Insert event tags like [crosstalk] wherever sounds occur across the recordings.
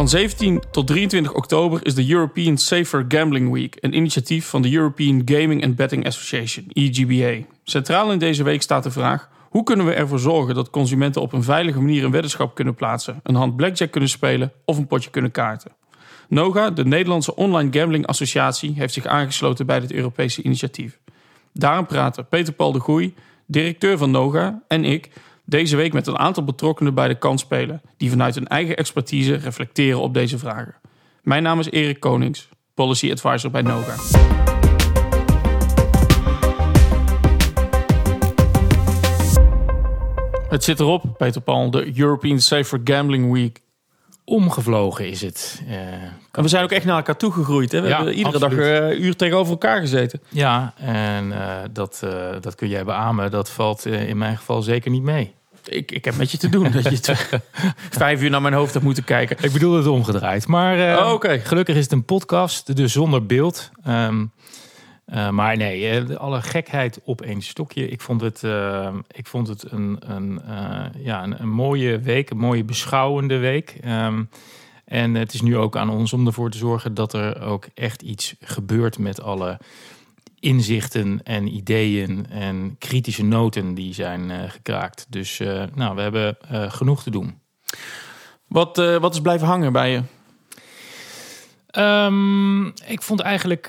Van 17 tot 23 oktober is de European Safer Gambling Week, een initiatief van de European Gaming and Betting Association, EGBA. Centraal in deze week staat de vraag: hoe kunnen we ervoor zorgen dat consumenten op een veilige manier een weddenschap kunnen plaatsen, een hand blackjack kunnen spelen of een potje kunnen kaarten? NOGA, de Nederlandse Online Gambling Associatie, heeft zich aangesloten bij dit Europese initiatief. Daarom praten Peter Paul de Goei, directeur van NOGA, en ik deze week met een aantal betrokkenen bij de kansspelen, die vanuit hun eigen expertise reflecteren op deze vragen. Mijn naam is Erik Konings, Policy Advisor bij NOGA. Het zit erop, Peter Paul, de European Safer Gambling Week. Omgevlogen is het. Uh, en we zijn ook echt naar elkaar toegegroeid. Hè? We Ja, hebben iedere absoluut. dag een uur tegenover elkaar gezeten. ja, en eh, dat, eh, dat kun jij beamen. Dat valt eh, in mijn geval zeker niet mee. Ik, ik heb met je te doen. dat je [laughs] [laughs] vijf uur naar mijn hoofd hebt moeten kijken. Ik bedoel het omgedraaid. Maar Oh, oké. gelukkig is het een podcast, dus zonder beeld. Ehm, eh, maar nee, eh, alle gekheid op één stokje. Ik vond het, ik vond het een, een, ja, een, een mooie week, een mooie beschouwende week. Ehm, en het is nu ook aan ons om ervoor te zorgen dat er ook echt iets gebeurt met alle inzichten en ideeën en kritische noten die zijn eh, gekraakt. Dus eh, nou, we hebben eh, genoeg te doen. Wat, wat is blijven hangen bij je? Ehm, ik vond eigenlijk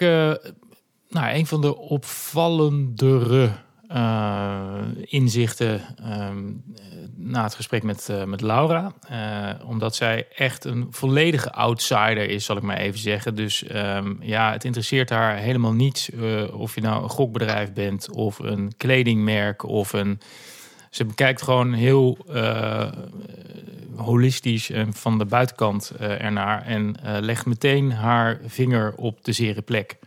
nou, een van de opvallendere eh, inzichten ehm, na het gesprek met, eh, met Laura. Eh, omdat zij echt een volledige outsider is, zal ik maar even zeggen. Dus ehm, ja, het interesseert haar helemaal niets eh, of je nou een gokbedrijf bent of een kledingmerk of een. Ze bekijkt gewoon heel eh, holistisch en van de buitenkant eh, ernaar. En eh, legt meteen haar vinger op de zere plek.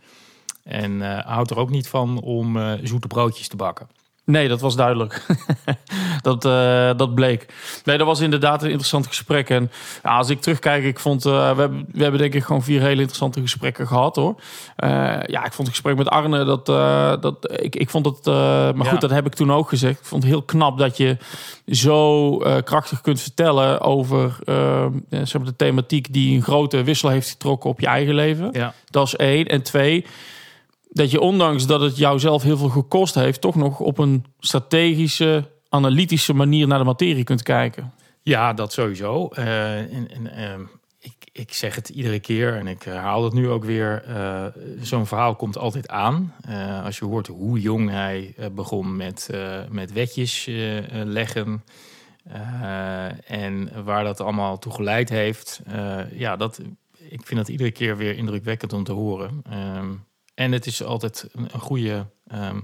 En eh, houdt er ook niet van om eh, zoete broodjes te bakken. Nee, dat was duidelijk. [laughs] dat, eh, dat bleek. Nee, dat was inderdaad een interessant gesprek. En ja, als ik terugkijk, ik vond, we, hebben, we hebben denk ik gewoon vier hele interessante gesprekken gehad hoor. Ja, ik vond het gesprek met Arne, dat, dat, ik, ik vond het, maar Ja. goed, dat heb ik toen ook gezegd. Ik vond het heel knap dat je zo krachtig kunt vertellen over zeg maar de thematiek die een grote wissel heeft getrokken op je eigen leven. Ja. Dat is één. En twee, dat je ondanks dat het jou zelf heel veel gekost heeft, toch nog op een strategische, analytische manier naar de materie kunt kijken. Ja, dat sowieso. Eh, en, ehm, ik, ik zeg het iedere keer en ik herhaal het nu ook weer. eh, Zo'n verhaal komt altijd aan. Eh, als je hoort hoe jong hij begon met, met wetjes leggen. en waar dat allemaal toe geleid heeft. Ja, dat, ik vind dat iedere keer weer indrukwekkend om te horen. En het is altijd een, goede ehm,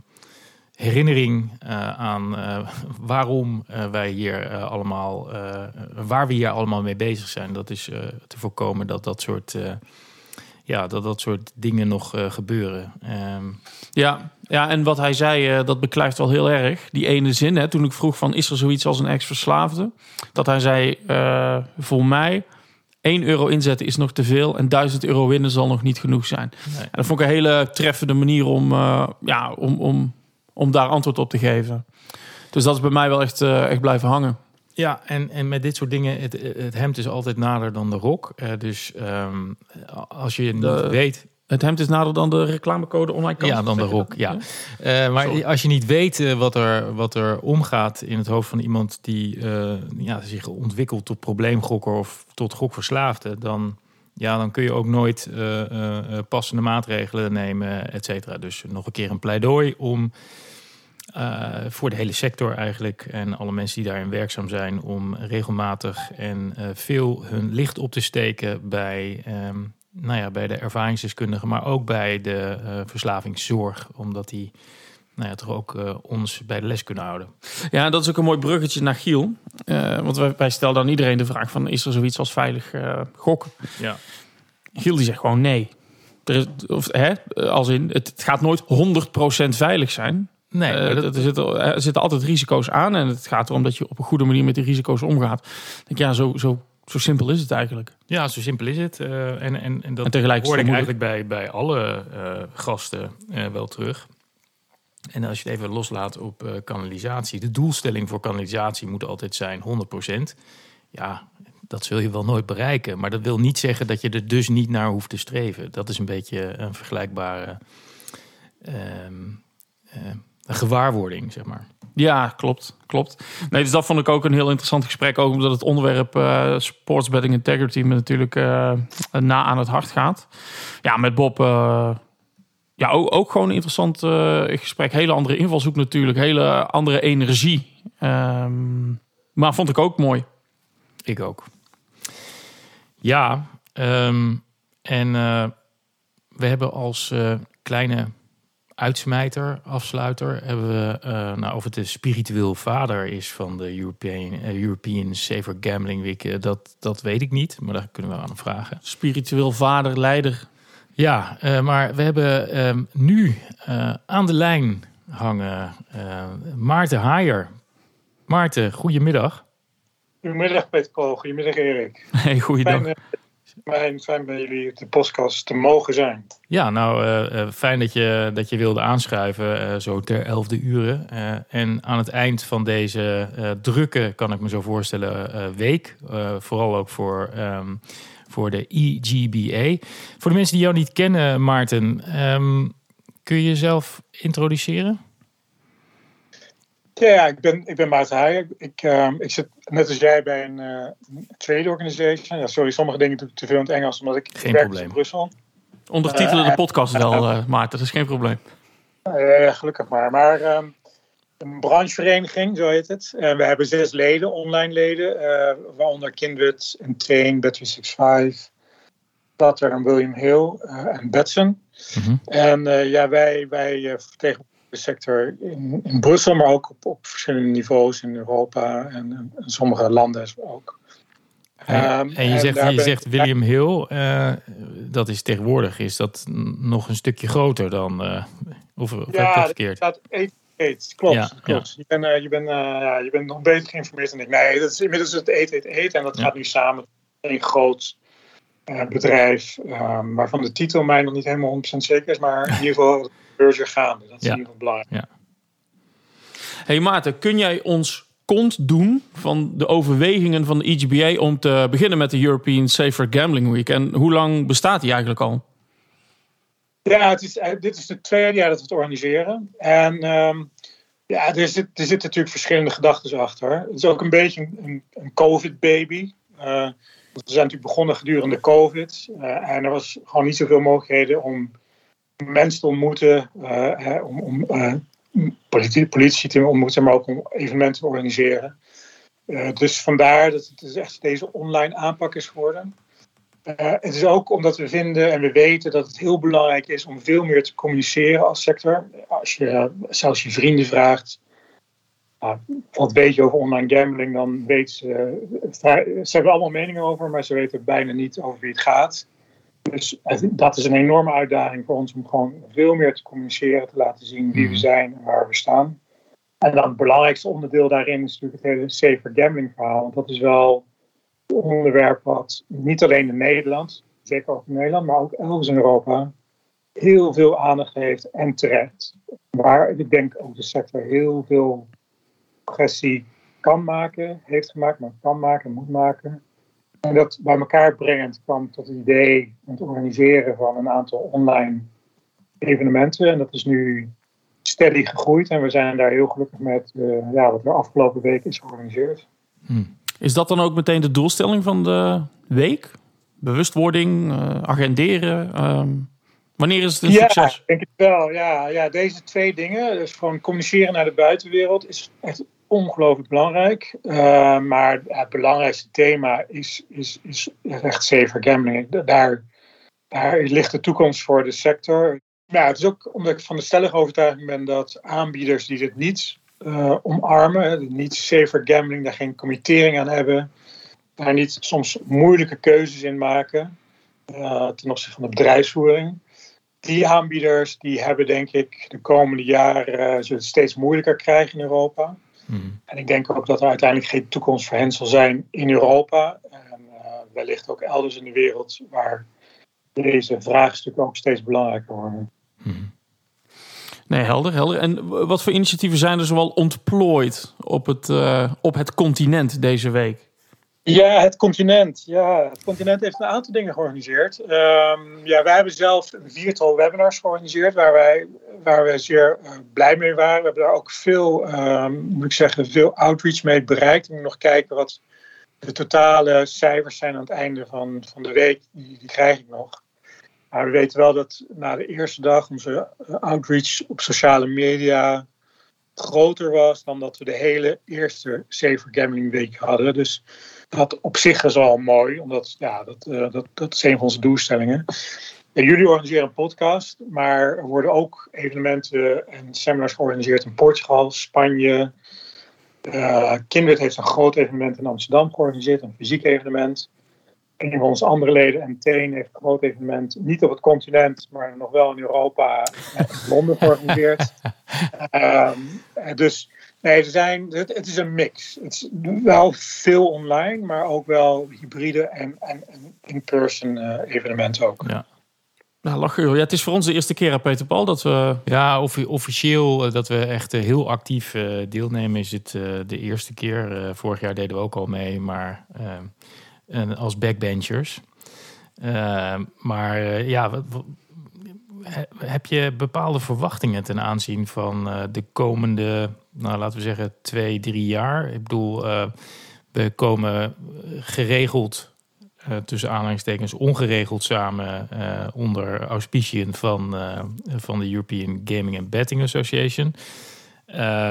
herinnering eh, aan eh, waarom eh, wij hier allemaal, waar we hier allemaal mee bezig zijn. Dat is te voorkomen dat dat soort, ja, dat dat soort dingen nog gebeuren. Ehm, Ja, ja, en wat hij zei, dat beklijft wel heel erg. Die ene zin, hè, toen ik vroeg van, is er zoiets als een ex-verslaafde? Dat hij zei, voor mij, 1 euro inzetten is nog te veel en 1000 euro winnen zal nog niet genoeg zijn. nee. En dat vond ik een hele treffende manier om, eh, ja, om, om, om daar antwoord op te geven. Dus dat is bij mij wel echt, eh, echt blijven hangen. Ja, en, en met dit soort dingen, het, het hemd is altijd nader dan de rok. Eh, dus ehm, als je niet De- weet Het hemd is nader dan de reclamecode online kan. Ja, dan de rok, ja. Eh, maar Sorry. als je niet weet eh, wat, er, wat er omgaat in het hoofd van iemand die eh, ja, zich ontwikkelt tot probleemgokker of tot gokverslaafde, dan, ja, dan kun je ook nooit passende maatregelen nemen, et cetera. Dus nog een keer een pleidooi om voor de hele sector eigenlijk en alle mensen die daarin werkzaam zijn, om regelmatig en veel hun licht op te steken bij, ehm, nou ja, bij de ervaringsdeskundigen, maar ook bij de eh, verslavingszorg, omdat die nou ja, toch ook eh, ons bij de les kunnen houden. Ja, dat is ook een mooi bruggetje naar Giel. Eh, want wij, wij stellen dan iedereen de vraag van... is er zoiets als veilig gokken? Ja. Giel die zegt gewoon nee. Er is, of, hè, als in, het, gaat nooit 100% veilig zijn. Nee, dat- er, zitten, er zitten altijd risico's aan. En het gaat erom dat je op een goede manier met die risico's omgaat. Ik Denk, ja, zo, zo, zo simpel is het eigenlijk. Ja, zo simpel is het. Eh, en, en, en dat En tegelijk hoor ik eigenlijk bij, bij alle eh, gasten eh, wel terug. En als je het even loslaat op kanalisatie. De doelstelling voor kanalisatie moet altijd zijn 100%. Ja, dat zul je wel nooit bereiken. Maar dat wil niet zeggen dat je er dus niet naar hoeft te streven. Dat is een beetje een vergelijkbare ehm, eh, een gewaarwording, zeg maar. Ja, klopt. klopt. Nee, dus dat vond ik ook een heel interessant gesprek. Ook omdat het onderwerp uh, sports betting integrity me natuurlijk uh, na aan het hart gaat. Ja, met Bob. Uh, ja, ook, ook gewoon een interessant gesprek. Hele andere invalshoek natuurlijk. Hele andere energie. Um, maar vond ik ook mooi. Ik ook. Ja, um, en we hebben als kleine uitsmijter, afsluiter, hebben we uh, nou, of het de spiritueel vader is van de European, uh, European Safer Gambling Week. Uh, dat, dat weet ik niet, maar daar kunnen we aan hem vragen. Spiritueel vader, leider. Ja, maar we hebben ehm, nu aan de lijn hangen Maarten Haier. Maarten, goedemiddag. Goedemiddag Peter Paul, goedemiddag Erik. [laughs] Hey, goeiedag. Fijn, fijn bij jullie de podcast te mogen zijn. Ja, nou uh, fijn dat je, dat je wilde aanschuiven uh, zo ter elfde uren. en aan het eind van deze drukke, kan ik me zo voorstellen, week. vooral ook voor, um, voor de EGBA. Voor de mensen die jou niet kennen, Maarten, um, kun je jezelf introduceren? Ja, ik ben, ik ben Maarten Heijer. Ik, uh, ik zit net als jij bij een uh, trade organization. Ja, sorry, sommige dingen doe ik te veel in het Engels, omdat ik geen werk probleem. in Brussel. Ondertitelen uh, de podcast wel, uh, Maarten. Dat is geen probleem. gelukkig maar. Maar um, een branchevereniging, zo heet het. En we hebben zes leden, online leden. waaronder Kindred, Entain, Bet365, Platter en William Hill en Betson. Mm -hmm. En ja, wij, wij vertegenwoordigen sector in, in Brussel, maar ook op, op verschillende niveaus in Europa en, en sommige landen ook. En, um, en je, zegt, je zegt William Hill, uh, dat is tegenwoordig, is dat nog een stukje groter dan, uh, of, of ja, heb verkeerd? dat eet, klopt. Ja, klopt. Ja. Je, bent, uh, je, bent, ja, je bent nog beter geïnformeerd dan ik. Nee, dat is inmiddels het eet, eet, eet en dat ja. gaat nu samen een groot bedrijf, um, waarvan de titel mij nog niet helemaal 100% zeker is, maar in ieder geval gaande. Dat is ja. in ieder geval belangrijk. Ja. Hey Maarten, kun jij ons kont doen van de overwegingen van de EGBA om te beginnen met de European Safer Gambling Week? En hoe lang bestaat die eigenlijk al? Ja, het is, dit is het tweede jaar dat we het organiseren. En um, ja, er, zit, er zitten natuurlijk verschillende gedachten achter. Het is ook een beetje een, een COVID-baby. Uh, we zijn natuurlijk begonnen gedurende COVID. Uh, en er was gewoon niet zoveel mogelijkheden om mensen te ontmoeten, uh, om, om politici te ontmoeten, maar ook om evenementen te organiseren. Uh, dus vandaar dat het dus echt deze online aanpak is geworden. het is ook omdat we vinden en we weten dat het heel belangrijk is om veel meer te communiceren als sector. Als je zelfs je vrienden vraagt, wat weet je over online gambling, dan weten ze, ze hebben allemaal meningen over, maar ze weten bijna niet over wie het gaat. Dus dat is een enorme uitdaging voor ons om gewoon veel meer te communiceren, te laten zien wie we zijn en waar we staan. En dan het belangrijkste onderdeel daarin is natuurlijk het hele safer gambling verhaal. Want dat is wel een onderwerp wat niet alleen in Nederland, zeker ook in Nederland, maar ook elders in Europa, heel veel aandacht heeft en terecht. Waar ik denk ook de sector heel veel progressie kan maken, heeft gemaakt, maar kan maken, moet maken. En dat bij elkaar brengend kwam tot het idee om te organiseren van een aantal online evenementen. En dat is nu steady gegroeid en we zijn daar heel gelukkig met uh, ja, wat er afgelopen week is georganiseerd. Hmm. Is dat dan ook meteen de doelstelling van de week? Bewustwording, uh, agenderen? Um, wanneer is het een ja, succes? Ja, denk het wel. Ja, ja, deze twee dingen, dus gewoon communiceren naar de buitenwereld, is echt ongelooflijk belangrijk. Uh, maar het belangrijkste thema is, is, is echt safer gambling. Daar, daar ligt de toekomst voor de sector. Ja, het is ook omdat ik van de stellige overtuiging ben dat aanbieders die dit niet uh, omarmen, niet safer gambling, daar geen committering aan hebben, daar niet soms moeilijke keuzes in maken uh, ten opzichte van de bedrijfsvoering. Die aanbieders die hebben denk ik de komende jaren zullen het steeds moeilijker krijgen in Europa. Hmm. En ik denk ook dat er uiteindelijk geen toekomst voor hen zal zijn in Europa. En uh, wellicht ook elders in de wereld waar deze vraagstukken ook steeds belangrijker worden. Hmm. Nee, helder, helder. En wat voor initiatieven zijn er zoal ontplooid op het, uh, op het continent deze week? Ja, het continent. Ja, het continent heeft een aantal dingen georganiseerd. Um, ja, wij hebben zelf een viertal webinars georganiseerd waar wij, waar wij zeer uh, blij mee waren. We hebben daar ook veel, um, moet ik zeggen, veel outreach mee bereikt. Ik moet nog kijken wat de totale cijfers zijn aan het einde van, van de week. Die, die krijg ik nog. Maar we weten wel dat na de eerste dag onze outreach op sociale media groter was dan dat we de hele eerste Safer Gambling Week hadden. Dus dat op zich is al mooi, omdat ja, dat, uh, dat, dat is een van onze doelstellingen. En jullie organiseren een podcast, maar er worden ook evenementen en seminars georganiseerd in Portugal, Spanje. Uh, Kindred heeft een groot evenement in Amsterdam georganiseerd, een fysiek evenement. Een van onze andere leden, en Teen, heeft een groot evenement, niet op het continent, maar nog wel in Europa, in Londen georganiseerd. um, [laughs] dus nee, er zijn, het, het, is een mix. Het is wel veel online, maar ook wel hybride en, en, en in-person uh, evenementen ook. Ja. Nou, lachen joh. Ja, het is voor ons de eerste keer, Peter Paul, dat we... Ja, officieel dat we echt heel actief deelnemen is het de eerste keer. vorig jaar deden we ook al mee, maar uh, als backbenchers. Uh, maar uh, ja, wat, wat, heb je bepaalde verwachtingen ten aanzien van uh, de komende, nou laten we zeggen, twee, drie jaar? Ik bedoel, we komen geregeld, tussen aanhalingstekens, ongeregeld samen onder auspiciën van, van de European Gaming and Betting Association.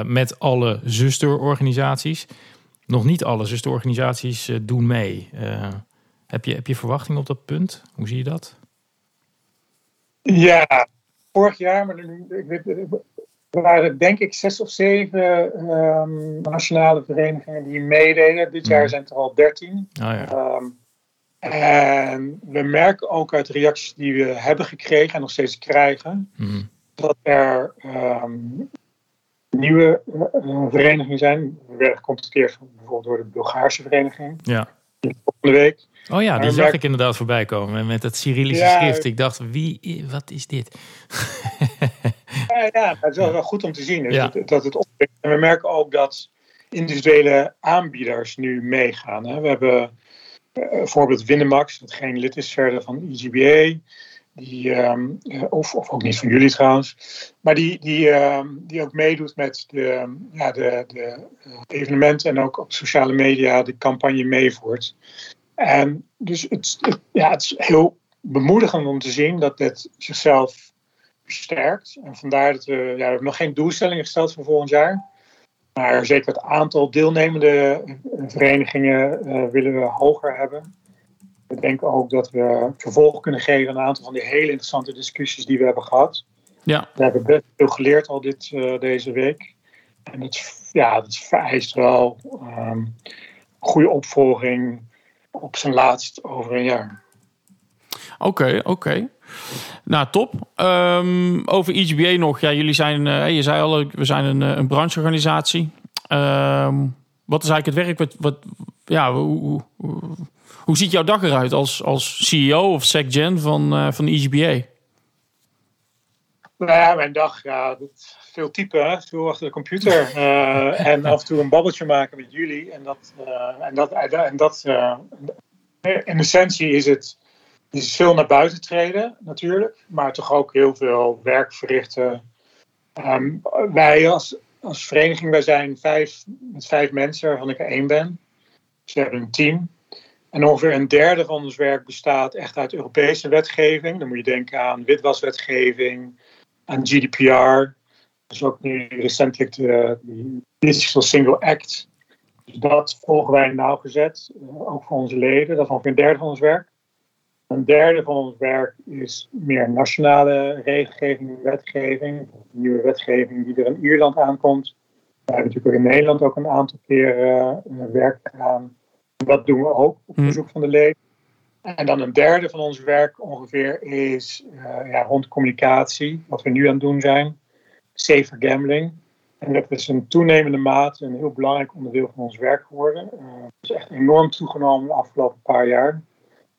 met alle zusterorganisaties nog niet alle zusterorganisaties doen mee. Heb, je, heb je verwachting op dat punt? Hoe zie je dat? Ja, vorig jaar, maar ik weet, er waren denk ik zes of zeven um, nationale verenigingen die meededen. Dit jaar zijn het er al dertien. Oh, ja. um, en we merken ook uit reacties die we hebben gekregen en nog steeds krijgen, mm. dat er um, nieuwe uh, verenigingen zijn. We werden gecontacteerd bijvoorbeeld door de Bulgaarse vereniging. Ja. Volgende week. Oh ja, die zag ik inderdaad voorbij komen met het Cyrillische ja, schrift. Ik dacht, wie, wat is dit? ja, ja, het is wel, wel goed om te zien ja. dat, dat het oppikt. En we merken ook dat individuele aanbieders nu meegaan. Hè. We hebben bijvoorbeeld Winamax, dat geen lid is verder van EGBA. Die, um, of, of ook niet van jullie trouwens. Maar die, die, um, die ook meedoet met de, ja, de, de evenementen en ook op sociale media de campagne meevoert. En dus het, ja, het is heel bemoedigend om te zien dat dit zichzelf versterkt. En vandaar dat we, ja, nog geen doelstellingen gesteld voor volgend jaar. Maar zeker het aantal deelnemende verenigingen uh, willen we hoger hebben. We denken ook dat we vervolg kunnen geven aan een aantal van die hele interessante discussies die we hebben gehad. Ja. We hebben best veel geleerd al dit, uh, deze week. En dat, ja, dat vereist wel um, goede opvolging op zijn laatst over een jaar. Oké, okay, oké. Okay. Nou, top. Um, over EGBA nog. Ja, jullie zijn, uh, je zei al, we zijn een, een brancheorganisatie. Um, wat is eigenlijk het werk? Wat, wat, ja, hoe, hoe, hoe ziet jouw dag eruit als, als CEO of SecGen van, uh, van de EGBA? Nou ja, mijn dag, ja, veel typen, veel achter de computer. Uh, [laughs] en af en toe een babbeltje maken met jullie. En dat, uh, en dat, en dat in essentie is het is veel naar buiten treden, natuurlijk. Maar toch ook heel veel werk verrichten. Um, wij als, als vereniging, wij zijn vijf, met vijf mensen, waarvan ik er één ben. We hebben een team. En ongeveer een derde van ons werk bestaat echt uit Europese wetgeving. Dan moet je denken aan witwaswetgeving, aan GDPR. Dus ook nu recentelijk de, Digital Single Act. Dus dat volgen wij nauwgezet, ook voor onze leden. Dat is ongeveer een derde van ons werk. Een derde van ons werk is meer nationale regelgeving, wetgeving. Nieuwe wetgeving die er in Ierland aankomt. We hebben natuurlijk ook in Nederland ook een aantal keer uh, werk gedaan dat doen we ook op verzoek van de leden. En dan een derde van ons werk ongeveer is uh, ja, rond communicatie, wat we nu aan het doen zijn. Safer gambling. En dat is een toenemende mate een heel belangrijk onderdeel van ons werk geworden. Uh, het is echt enorm toegenomen de afgelopen paar jaar.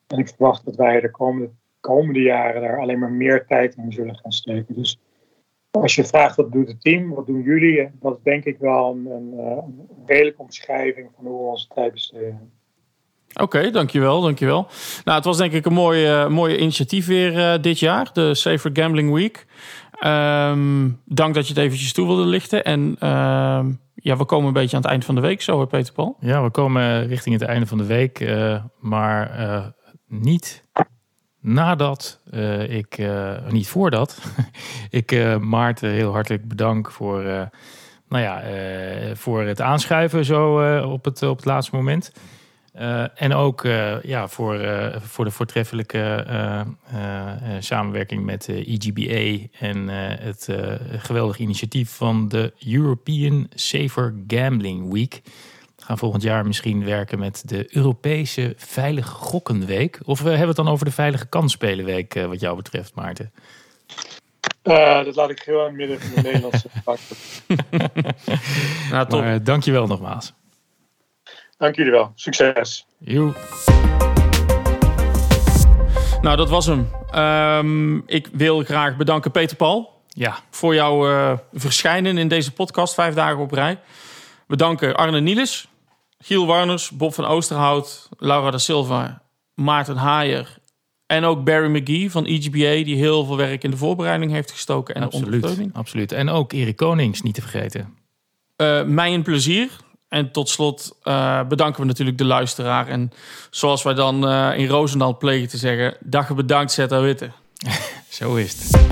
En ik verwacht dat wij de komende, komende jaren daar alleen maar meer tijd in zullen gaan steken. Dus als je vraagt wat doet het team, wat doen jullie, dat is denk ik wel een, een, een redelijke omschrijving van hoe we onze tijd besteden. Oké, dankjewel, dankjewel. Nou, het was denk ik een mooie, mooie initiatief weer dit jaar, de Safer Gambling Week. Ehm, dank dat je het eventjes toe wilde lichten. En ehm, ja, we komen een beetje aan het eind van de week zo, Peter Paul. Ja, we komen richting het einde van de week. Uh, maar uh, niet nadat uh, ik, niet voordat, [laughs] ik Maarten heel hartelijk bedank voor, nou ja, voor het aanschuiven zo op, het, op het laatste moment. Uh, en ook uh, ja, voor, uh, voor de voortreffelijke samenwerking met de EGBA en het geweldige initiatief van de European Safer Gambling Week. We gaan volgend jaar misschien werken met de Europese Veilige Gokkenweek. Of we hebben het dan over de Veilige Kansspelenweek, wat jou betreft, Maarten? dat laat ik gewoon midden van de Nederlandse [laughs] pakken. [laughs] nou, top. Maar, dankjewel nogmaals. Dank jullie wel. Succes. Joe. Nou, dat was hem. Um, ik wil graag bedanken Peter Paul. Ja. Voor jouw uh, verschijnen in deze podcast, vijf dagen op rij. We danken Arne Nielis, Giel Warners, Bob van Oosterhout, Laura da Silva, Maarten Haaier en ook Barry McGee van EGBA, die heel veel werk in de voorbereiding heeft gestoken en absoluut, de ondersteuning. Absoluut. En ook Erik Konings, niet te vergeten. Uh, mij een plezier. En tot slot uh, bedanken we natuurlijk de luisteraar. En zoals wij dan uh, in Roosendaal plegen te zeggen... dag bedankt, Zeta Witte. [laughs] Zo is het.